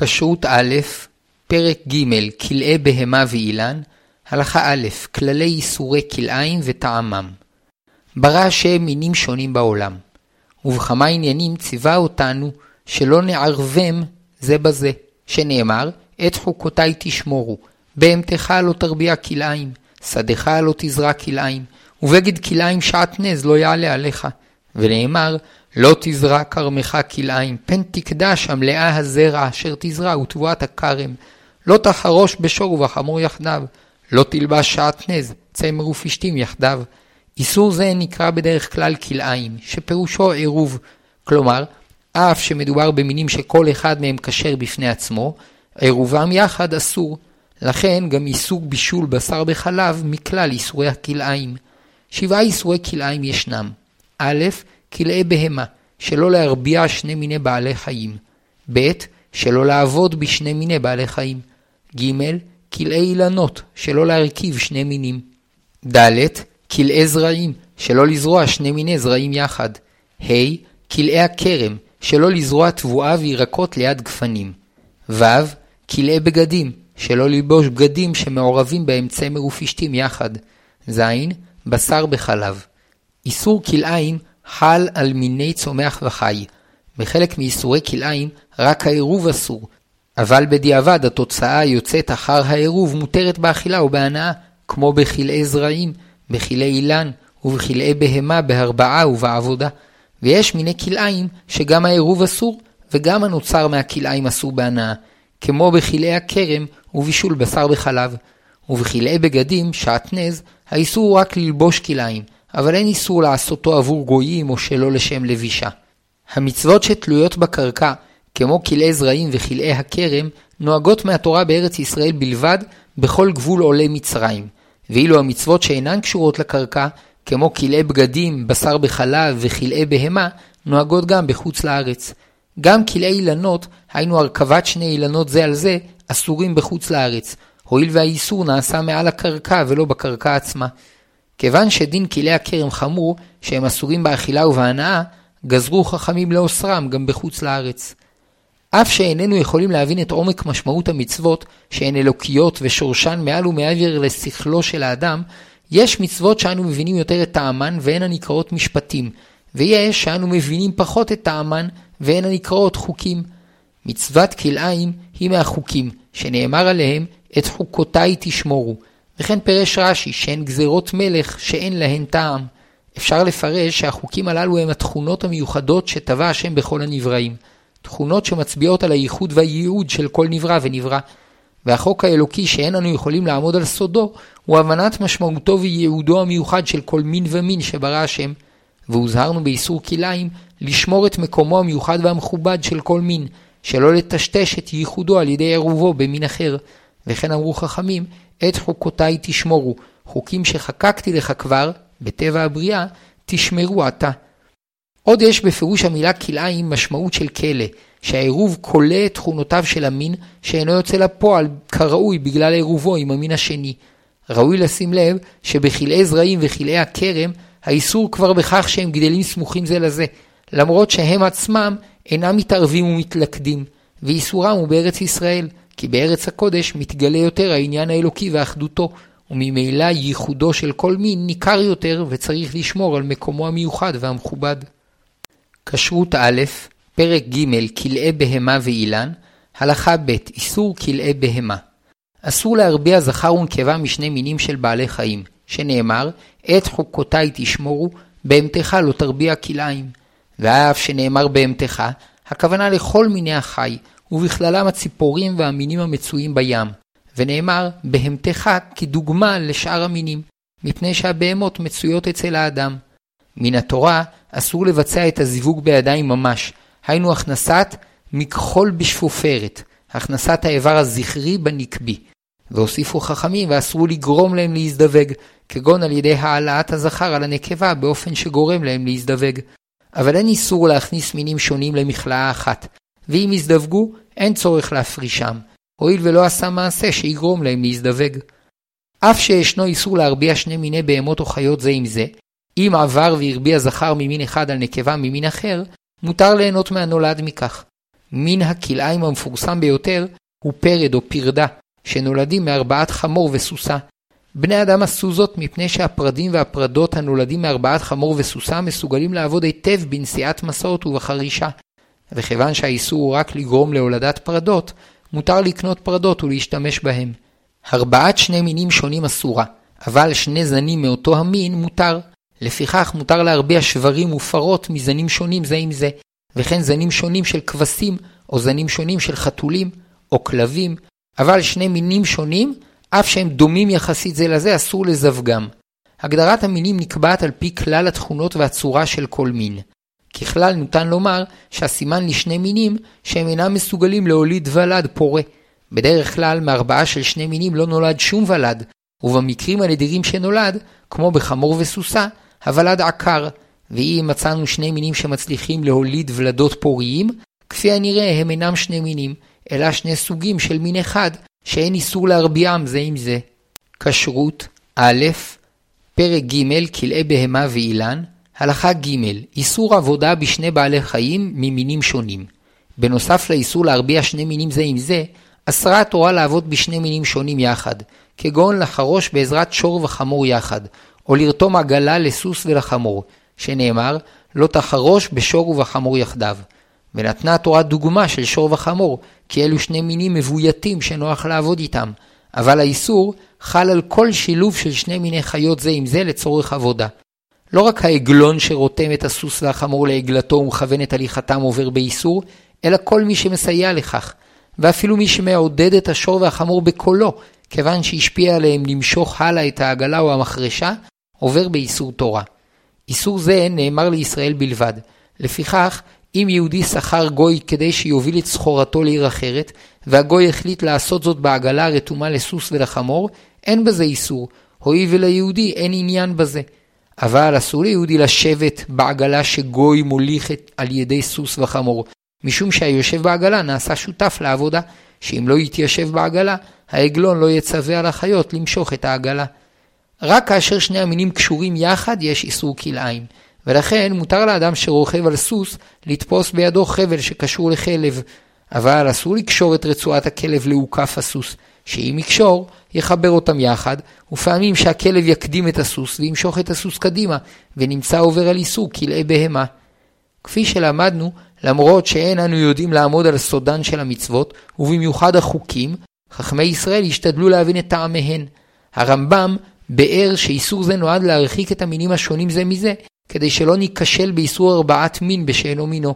כשרות א', פרק ג', כלאי בהמה ואילן, הלכה א', כללי איסורי כלאיים וטעמם. ברא השם מינים שונים בעולם, ובכמה עניינים ציווה אותנו שלא נערבם זה בזה, שנאמר, את חוקותיי תשמורו, בהמתך לא תרביע כלאיים, שדך לא תזרע כלאיים, ובגד כלאיים שעטנז לא יעלה עליך. ונאמר, לא תזרע כרמך כלאיים, פן תקדש המלאה הזרע אשר תזרע ותבואת הכרם. לא תחרוש בשור ובחמור יחדיו, לא תלבש שעטנז, צמר ופשתים יחדיו. איסור זה נקרא בדרך כלל כלאיים, שפירושו עירוב, כלומר, אף שמדובר במינים שכל אחד מהם כשר בפני עצמו, עירובם יחד אסור. לכן גם איסור בישול בשר בחלב מכלל איסורי הכלאיים. שבעה איסורי כלאיים ישנם. א', כלאי בהמה, שלא להרביע שני מיני בעלי חיים. ב', שלא לעבוד בשני מיני בעלי חיים. ג', כלאי אילנות, שלא להרכיב שני מינים. ד', כלאי זרעים, שלא לזרוע שני מיני זרעים יחד. ה', כלאי הכרם, שלא לזרוע תבואה וירקות ליד גפנים. ו', כלאי בגדים, שלא ללבוש בגדים שמעורבים בהם צמר ופשתים יחד. ז. בשר בחלב. איסור כלאיים חל על מיני צומח וחי. בחלק מאיסורי כלאיים רק העירוב אסור, אבל בדיעבד התוצאה היוצאת אחר העירוב מותרת באכילה או בהנאה, כמו בכלאי זרעים, בכלאי אילן ובכלאי בהמה בהרבעה ובעבודה. ויש מיני כלאיים שגם העירוב אסור, וגם הנוצר מהכלאיים אסור בהנאה, כמו בכלאי הכרם ובישול בשר בחלב. ובכלאי בגדים, שעטנז, האיסור הוא רק ללבוש כלאיים, אבל אין איסור לעשותו עבור גויים או שלא לשם לבישה. המצוות שתלויות בקרקע, כמו כלאי זרעים וכלאי הכרם, נוהגות מהתורה בארץ ישראל בלבד בכל גבול עולי מצרים. ואילו המצוות שאינן קשורות לקרקע, כמו כלאי בגדים, בשר בחלב וכלאי בהמה, נוהגות גם בחוץ לארץ. גם כלאי אילנות, היינו הרכבת שני אילנות זה על זה, אסורים בחוץ לארץ, הואיל והאיסור נעשה מעל הקרקע ולא בקרקע עצמה. כיוון שדין כלאי הכרם חמור, שהם אסורים באכילה ובהנאה, גזרו חכמים לאוסרם גם בחוץ לארץ. אף שאיננו יכולים להבין את עומק משמעות המצוות, שהן אלוקיות ושורשן מעל ומעבר לשכלו של האדם, יש מצוות שאנו מבינים יותר את טעמן והן הנקראות משפטים, ויש שאנו מבינים פחות את טעמן והן הנקראות חוקים. מצוות כלאיים היא מהחוקים, שנאמר עליהם את חוקותיי תשמורו, וכן פירש רש"י שהן גזרות מלך שאין להן טעם. אפשר לפרש שהחוקים הללו הם התכונות המיוחדות שטבע השם בכל הנבראים. תכונות שמצביעות על הייחוד והייעוד של כל נברא ונברא. והחוק האלוקי שאין אנו יכולים לעמוד על סודו, הוא הבנת משמעותו וייעודו המיוחד של כל מין ומין שברא השם. והוזהרנו באיסור כלאיים לשמור את מקומו המיוחד והמכובד של כל מין, שלא לטשטש את ייחודו על ידי עירובו במין אחר. וכן אמרו חכמים, את חוקותיי תשמורו, חוקים שחקקתי לך כבר, בטבע הבריאה, תשמרו עתה. עוד יש בפירוש המילה כלאיים משמעות של כלא, שהעירוב כולא את תכונותיו של המין שאינו יוצא לפועל כראוי בגלל עירובו עם המין השני. ראוי לשים לב שבכלאי זרעים וכלאי הכרם, האיסור כבר בכך שהם גדלים סמוכים זה לזה, למרות שהם עצמם אינם מתערבים ומתלכדים, ואיסורם הוא בארץ ישראל, כי בארץ הקודש מתגלה יותר העניין האלוקי ואחדותו, וממילא ייחודו של כל מין ניכר יותר וצריך לשמור על מקומו המיוחד והמכובד. כשרות א', פרק ג', כלאי בהמה ואילן, הלכה ב', איסור כלאי בהמה. אסור להרביע זכר ונקבה משני מינים של בעלי חיים, שנאמר, את חוקותיי תשמורו, בהמתך לא תרביע כלאיים. ואף שנאמר בהמתך, הכוונה לכל מיני החי, ובכללם הציפורים והמינים המצויים בים, ונאמר בהמתך כדוגמה לשאר המינים, מפני שהבהמות מצויות אצל האדם. מן התורה אסור לבצע את הזיווג בידיים ממש, היינו הכנסת מכחול בשפופרת, הכנסת האיבר הזכרי בנקבי. והוסיפו חכמים ואסרו לגרום להם להזדווג, כגון על ידי העלאת הזכר על הנקבה באופן שגורם להם להזדווג. אבל אין איסור להכניס מינים שונים למכלאה אחת, ואם יזדווגו, אין צורך להפרישם, הואיל ולא עשה מעשה שיגרום להם להזדווג. אף שישנו איסור להרביע שני מיני בהמות או חיות זה עם זה, אם עבר והרביע זכר ממין אחד על נקבה ממין אחר, מותר ליהנות מהנולד מכך. מין הכלאיים המפורסם ביותר הוא פרד או פרדה, שנולדים מארבעת חמור וסוסה. בני אדם עשו זאת מפני שהפרדים והפרדות הנולדים מארבעת חמור וסוסה מסוגלים לעבוד היטב בנשיאת מסעות ובחרישה. וכיוון שהאיסור הוא רק לגרום להולדת פרדות, מותר לקנות פרדות ולהשתמש בהם. ארבעת שני מינים שונים אסורה, אבל שני זנים מאותו המין מותר. לפיכך מותר להרביע שברים ופרות מזנים שונים זה עם זה, וכן זנים שונים של כבשים, או זנים שונים של חתולים, או כלבים, אבל שני מינים שונים, אף שהם דומים יחסית זה לזה, אסור לזווגם. הגדרת המינים נקבעת על פי כלל התכונות והצורה של כל מין. ככלל ניתן לומר שהסימן לשני מינים שהם אינם מסוגלים להוליד ולד פורה. בדרך כלל מארבעה של שני מינים לא נולד שום ולד, ובמקרים הנדירים שנולד, כמו בחמור וסוסה, הוולד עקר, ואם מצאנו שני מינים שמצליחים להוליד ולדות פוריים, כפי הנראה הם אינם שני מינים, אלא שני סוגים של מין אחד, שאין איסור להרביעם זה עם זה. כשרות א', פרק ג' כלאי בהמה ואילן, הלכה ג' איסור עבודה בשני בעלי חיים ממינים שונים. בנוסף לאיסור להרביע שני מינים זה עם זה, אסרה התורה לעבוד בשני מינים שונים יחד, כגון לחרוש בעזרת שור וחמור יחד, או לרתום עגלה לסוס ולחמור, שנאמר, לא תחרוש בשור ובחמור יחדיו. ונתנה התורה דוגמה של שור וחמור, כי אלו שני מינים מבויתים שנוח לעבוד איתם, אבל האיסור חל על כל שילוב של שני מיני חיות זה עם זה לצורך עבודה. לא רק העגלון שרותם את הסוס והחמור לעגלתו ומכוון את הליכתם עובר באיסור, אלא כל מי שמסייע לכך, ואפילו מי שמעודד את השור והחמור בקולו, כיוון שהשפיע עליהם למשוך הלאה את העגלה או המחרשה, עובר באיסור תורה. איסור זה נאמר לישראל בלבד. לפיכך, אם יהודי שכר גוי כדי שיוביל את סחורתו לעיר אחרת, והגוי החליט לעשות זאת בעגלה הרתומה לסוס ולחמור, אין בזה איסור, הואיל וליהודי אין עניין בזה. אבל אסור ליהודי לשבת בעגלה שגוי מוליך על ידי סוס וחמור, משום שהיושב בעגלה נעשה שותף לעבודה, שאם לא יתיישב בעגלה, העגלון לא יצווה על החיות למשוך את העגלה. רק כאשר שני המינים קשורים יחד יש איסור כלאיים, ולכן מותר לאדם שרוכב על סוס לתפוס בידו חבל שקשור לכלב, אבל אסור לקשור את רצועת הכלב לעוקף הסוס, שאם יקשור, יחבר אותם יחד, ופעמים שהכלב יקדים את הסוס וימשוך את הסוס קדימה, ונמצא עובר על איסור כלאי בהמה. כפי שלמדנו, למרות שאין אנו יודעים לעמוד על סודן של המצוות, ובמיוחד החוקים, חכמי ישראל השתדלו להבין את טעמיהן. הרמב"ם באר שאיסור זה נועד להרחיק את המינים השונים זה מזה, כדי שלא ניכשל באיסור ארבעת מין בשאינו מינו.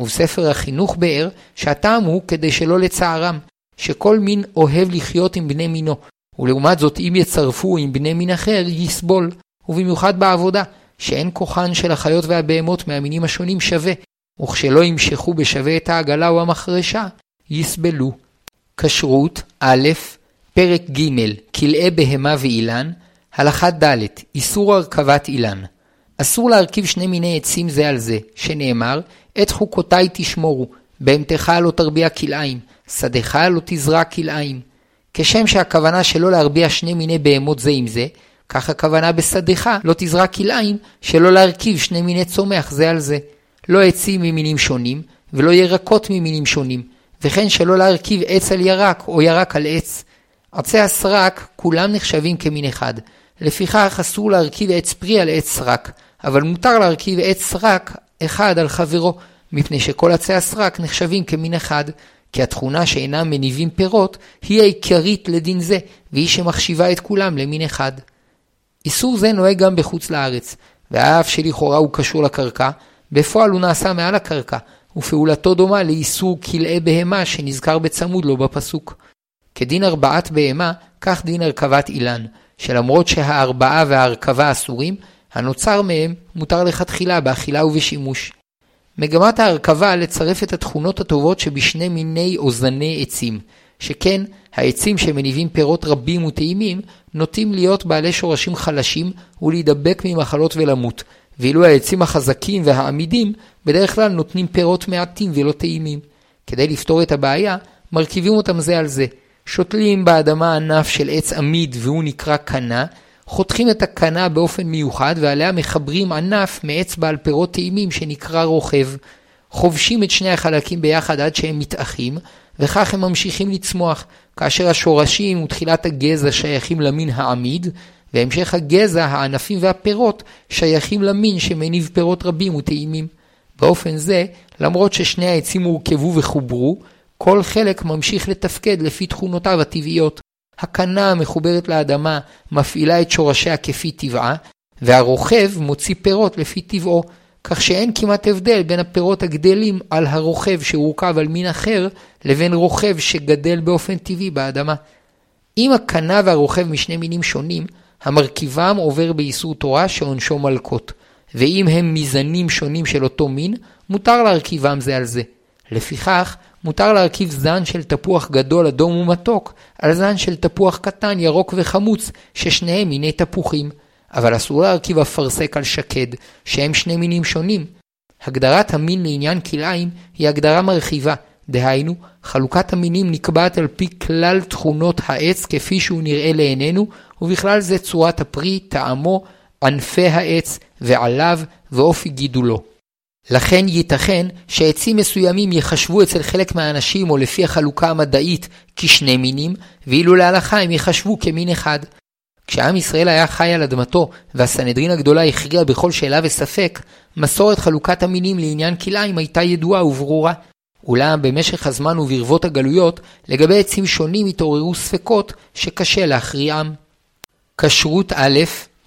ובספר החינוך באר שהטעם הוא כדי שלא לצערם, שכל מין אוהב לחיות עם בני מינו, ולעומת זאת אם יצרפו עם בני מין אחר יסבול, ובמיוחד בעבודה, שאין כוחן של החיות והבהמות מהמינים השונים שווה, וכשלא ימשכו בשווה את העגלה או המחרשה, יסבלו. כשרות א', פרק ג', כלאי בהמה ואילן, הלכה ד', איסור הרכבת אילן. אסור להרכיב שני מיני עצים זה על זה, שנאמר, את חוקותיי תשמורו, בהמתך לא תרביע כלאיים, שדך לא תזרע כלאיים. כשם שהכוונה שלא להרביע שני מיני בהמות זה עם זה, כך הכוונה בשדך לא תזרע כלאיים, שלא להרכיב שני מיני צומח זה על זה. לא עצים ממינים שונים, ולא ירקות ממינים שונים, וכן שלא להרכיב עץ על ירק או ירק על עץ. עצי הסרק כולם נחשבים כמין אחד, לפיכך אסור להרכיב עץ פרי על עץ סרק, אבל מותר להרכיב עץ סרק אחד על חברו, מפני שכל עצי הסרק נחשבים כמין אחד, כי התכונה שאינם מניבים פירות היא העיקרית לדין זה, והיא שמחשיבה את כולם למין אחד. איסור זה נוהג גם בחוץ לארץ, ואף שלכאורה הוא קשור לקרקע, בפועל הוא נעשה מעל הקרקע, ופעולתו דומה לאיסור כלאי בהמה שנזכר בצמוד לו בפסוק. כדין ארבעת בהמה, כך דין הרכבת אילן, שלמרות שהארבעה וההרכבה אסורים, הנוצר מהם מותר לכתחילה באכילה ובשימוש. מגמת ההרכבה לצרף את התכונות הטובות שבשני מיני או זני עצים, שכן העצים שמניבים פירות רבים וטעימים נוטים להיות בעלי שורשים חלשים ולהידבק ממחלות ולמות, ואילו העצים החזקים והעמידים בדרך כלל נותנים פירות מעטים ולא טעימים. כדי לפתור את הבעיה, מרכיבים אותם זה על זה. שותלים באדמה ענף של עץ עמיד והוא נקרא קנה, חותכים את הקנה באופן מיוחד ועליה מחברים ענף מעץ בעל פירות טעימים שנקרא רוכב. חובשים את שני החלקים ביחד עד שהם מתאחים, וכך הם ממשיכים לצמוח, כאשר השורשים ותחילת הגזע שייכים למין העמיד, והמשך הגזע, הענפים והפירות שייכים למין שמניב פירות רבים וטעימים. באופן זה, למרות ששני העצים הורכבו וחוברו, כל חלק ממשיך לתפקד לפי תכונותיו הטבעיות. הקנה המחוברת לאדמה מפעילה את שורשיה כפי טבעה, והרוכב מוציא פירות לפי טבעו, כך שאין כמעט הבדל בין הפירות הגדלים על הרוכב שהורכב על מין אחר, לבין רוכב שגדל באופן טבעי באדמה. אם הקנה והרוכב משני מינים שונים, המרכיבם עובר באיסור תורה שעונשו מלקות, ואם הם מזנים שונים של אותו מין, מותר להרכיבם זה על זה. לפיכך, מותר להרכיב זן של תפוח גדול אדום ומתוק על זן של תפוח קטן ירוק וחמוץ, ששניהם מיני תפוחים. אבל אסור להרכיב אפרסק על שקד, שהם שני מינים שונים. הגדרת המין לעניין כלאיים היא הגדרה מרחיבה, דהיינו, חלוקת המינים נקבעת על פי כלל תכונות העץ כפי שהוא נראה לעינינו, ובכלל זה צורת הפרי, טעמו, ענפי העץ ועליו ואופי גידולו. לכן ייתכן שעצים מסוימים יחשבו אצל חלק מהאנשים או לפי החלוקה המדעית כשני מינים, ואילו להלכה הם יחשבו כמין אחד. כשעם ישראל היה חי על אדמתו, והסנהדרין הגדולה הכריעה בכל שאלה וספק, מסורת חלוקת המינים לעניין כלאיים הייתה ידועה וברורה. אולם במשך הזמן וברבות הגלויות, לגבי עצים שונים התעוררו ספקות שקשה להכריעם. כשרות א',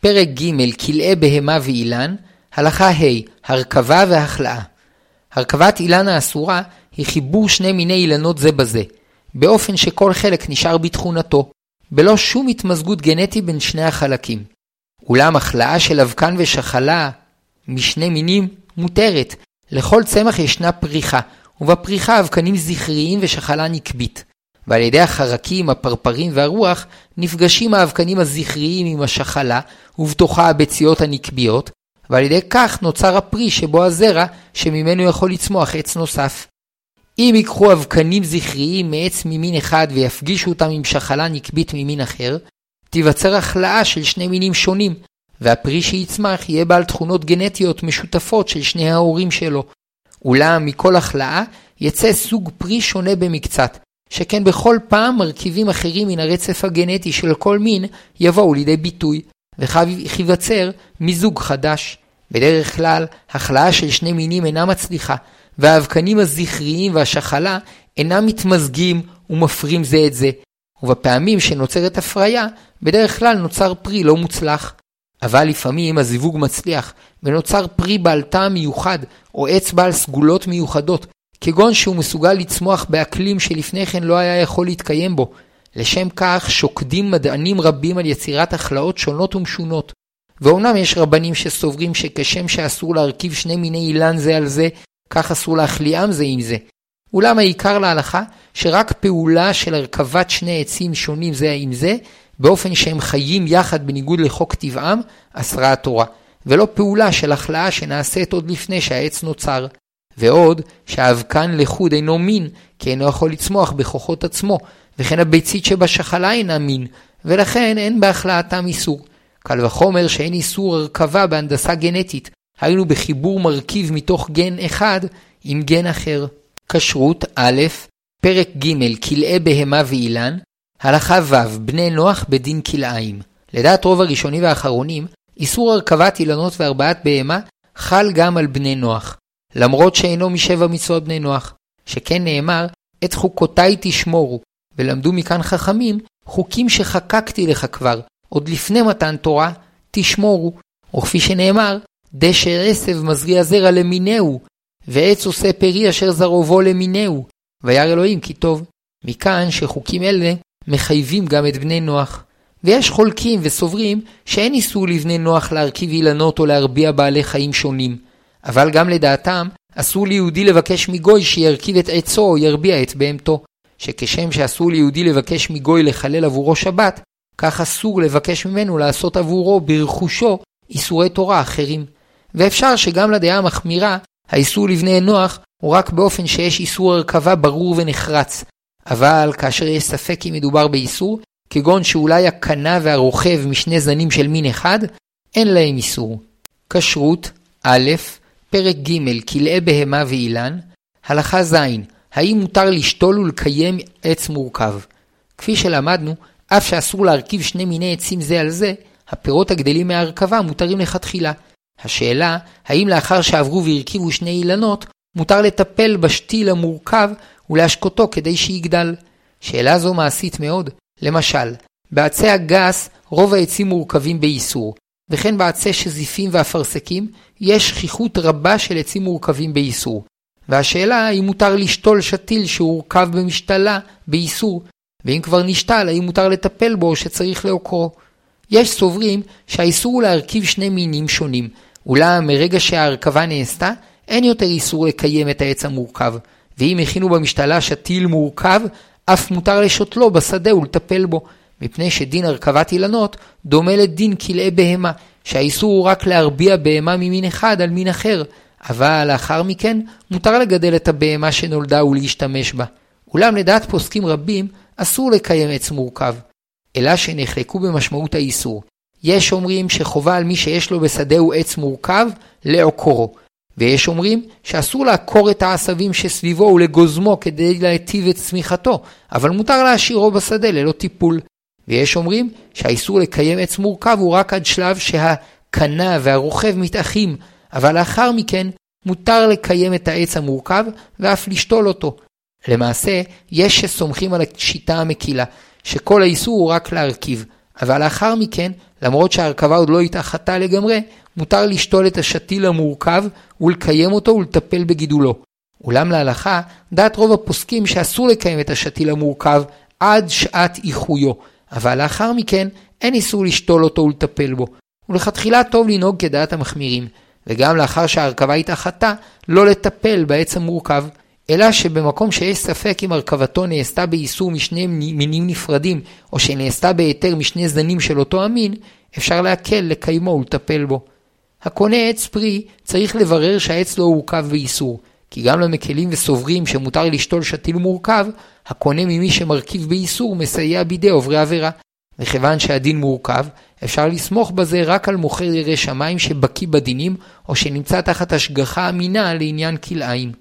פרק ג' כלאי בהמה ואילן, הלכה ה' הרכבה והחלאה. הרכבת אילן האסורה היא חיבור שני מיני אילנות זה בזה, באופן שכל חלק נשאר בתכונתו, בלא שום התמזגות גנטי בין שני החלקים. אולם החלאה של אבקן ושחלה משני מינים מותרת. לכל צמח ישנה פריחה, ובפריחה אבקנים זכריים ושחלה נקבית. ועל ידי החרקים, הפרפרים והרוח, נפגשים האבקנים הזכריים עם השחלה, ובתוכה הביציות הנקביות, ועל ידי כך נוצר הפרי שבו הזרע, שממנו יכול לצמוח עץ נוסף. אם ייקחו אבקנים זכריים מעץ ממין אחד ויפגישו אותם עם שחלה נקבית ממין אחר, תיווצר החלאה של שני מינים שונים, והפרי שיצמח יהיה בעל תכונות גנטיות משותפות של שני ההורים שלו. אולם מכל החלאה יצא סוג פרי שונה במקצת, שכן בכל פעם מרכיבים אחרים מן הרצף הגנטי של כל מין יבואו לידי ביטוי, וכך ייווצר מיזוג חדש. בדרך כלל, החלאה של שני מינים אינה מצליחה, והאבקנים הזכריים והשחלה אינם מתמזגים ומפרים זה את זה, ובפעמים שנוצרת הפריה, בדרך כלל נוצר פרי לא מוצלח. אבל לפעמים הזיווג מצליח, ונוצר פרי בעל טעם מיוחד, או עץ בעל סגולות מיוחדות, כגון שהוא מסוגל לצמוח באקלים שלפני כן לא היה יכול להתקיים בו. לשם כך שוקדים מדענים רבים על יצירת הכלאות שונות ומשונות. ואומנם יש רבנים שסוברים שכשם שאסור להרכיב שני מיני אילן זה על זה, כך אסור להחליאם זה עם זה. אולם העיקר להלכה, שרק פעולה של הרכבת שני עצים שונים זה עם זה, באופן שהם חיים יחד בניגוד לחוק טבעם, אסרה התורה, ולא פעולה של החלאה שנעשית עוד לפני שהעץ נוצר. ועוד, שהאבקן לחוד אינו מין, כי אינו יכול לצמוח בכוחות עצמו, וכן הביצית שבשחלה אינה מין, ולכן אין בהחלאתם איסור. קל וחומר שאין איסור הרכבה בהנדסה גנטית, היינו בחיבור מרכיב מתוך גן אחד עם גן אחר. כשרות א', פרק ג' כלאי בהמה ואילן, הלכה ו' בני נוח בדין כלאיים. לדעת רוב הראשונים והאחרונים, איסור הרכבת אילנות והרבעת בהמה חל גם על בני נוח, למרות שאינו משבע מצוות בני נוח, שכן נאמר, את חוקותיי תשמורו, ולמדו מכאן חכמים, חוקים שחקקתי לך כבר, עוד לפני מתן תורה, תשמורו, וכפי שנאמר, דשא עשב מזריע זרע למינהו, ועץ עושה פרי אשר זרעו בו למינהו, וירא אלוהים כי טוב. מכאן שחוקים אלה מחייבים גם את בני נוח. ויש חולקים וסוברים שאין איסור לבני נוח להרכיב אילנות או להרביע בעלי חיים שונים. אבל גם לדעתם, אסור ליהודי לבקש מגוי שירכיב את עצו או ירביע את בהמתו. שכשם שאסור ליהודי לבקש מגוי לחלל עבורו שבת, כך אסור לבקש ממנו לעשות עבורו ברכושו איסורי תורה אחרים. ואפשר שגם לדעה המחמירה, האיסור לבני נוח הוא רק באופן שיש איסור הרכבה ברור ונחרץ. אבל כאשר יש ספק אם מדובר באיסור, כגון שאולי הקנה והרוכב משני זנים של מין אחד, אין להם איסור. כשרות, א', פרק ג' כלאי בהמה ואילן, הלכה ז' האם מותר לשתול ולקיים עץ מורכב? כפי שלמדנו, אף שאסור להרכיב שני מיני עצים זה על זה, הפירות הגדלים מההרכבה מותרים לכתחילה. השאלה, האם לאחר שעברו והרכיבו שני אילנות, מותר לטפל בשתיל המורכב ולהשקותו כדי שיגדל? שאלה זו מעשית מאוד. למשל, בעצי הגס רוב העצים מורכבים באיסור, וכן בעצי שזיפים ואפרסקים יש שכיחות רבה של עצים מורכבים באיסור. והשאלה האם מותר לשתול שתיל שהורכב במשתלה באיסור, ואם כבר נשתל האם מותר לטפל בו או שצריך לעוקרו. יש סוברים שהאיסור הוא להרכיב שני מינים שונים, אולם מרגע שההרכבה נעשתה, אין יותר איסור לקיים את העץ המורכב, ואם הכינו במשתלה שתיל מורכב, אף מותר לשותלו בשדה ולטפל בו, מפני שדין הרכבת אילנות דומה לדין כלאי בהמה, שהאיסור הוא רק להרביע בהמה ממין אחד על מין אחר, אבל לאחר מכן מותר לגדל את הבהמה שנולדה ולהשתמש בה. אולם לדעת פוסקים רבים אסור לקיים עץ מורכב, אלא שנחלקו במשמעות האיסור. יש אומרים שחובה על מי שיש לו בשדהו עץ מורכב לעוקרו, ויש אומרים שאסור לעקור את העשבים שסביבו ולגוזמו כדי להיטיב את צמיחתו, אבל מותר להשאירו בשדה ללא טיפול. ויש אומרים שהאיסור לקיים עץ מורכב הוא רק עד שלב שהקנה והרוכב מתאחים, אבל לאחר מכן מותר לקיים את העץ המורכב ואף לשתול אותו. למעשה, יש שסומכים על השיטה המקילה, שכל האיסור הוא רק להרכיב, אבל לאחר מכן, למרות שההרכבה עוד לא התאחתה לגמרי, מותר לשתול את השתיל המורכב ולקיים אותו ולטפל בגידולו. אולם להלכה, דעת רוב הפוסקים שאסור לקיים את השתיל המורכב עד שעת איחויו, אבל לאחר מכן אין איסור לשתול אותו ולטפל בו. ולכתחילה טוב לנהוג כדעת המחמירים, וגם לאחר שההרכבה התאחתה, לא לטפל בעץ המורכב, אלא שבמקום שיש ספק אם הרכבתו נעשתה באיסור משני מינים נפרדים, או שנעשתה בהיתר משני זנים של אותו המין, אפשר להקל לקיימו ולטפל בו. הקונה עץ פרי צריך לברר שהעץ לא הורכב באיסור, כי גם למקלים וסוברים שמותר לשתול שתיל מורכב, הקונה ממי שמרכיב באיסור מסייע בידי עוברי עבירה. וכיוון שהדין מורכב, אפשר לסמוך בזה רק על מוכר ירא שמיים שבקיא בדינים, או שנמצא תחת השגחה אמינה לעניין כלאיים.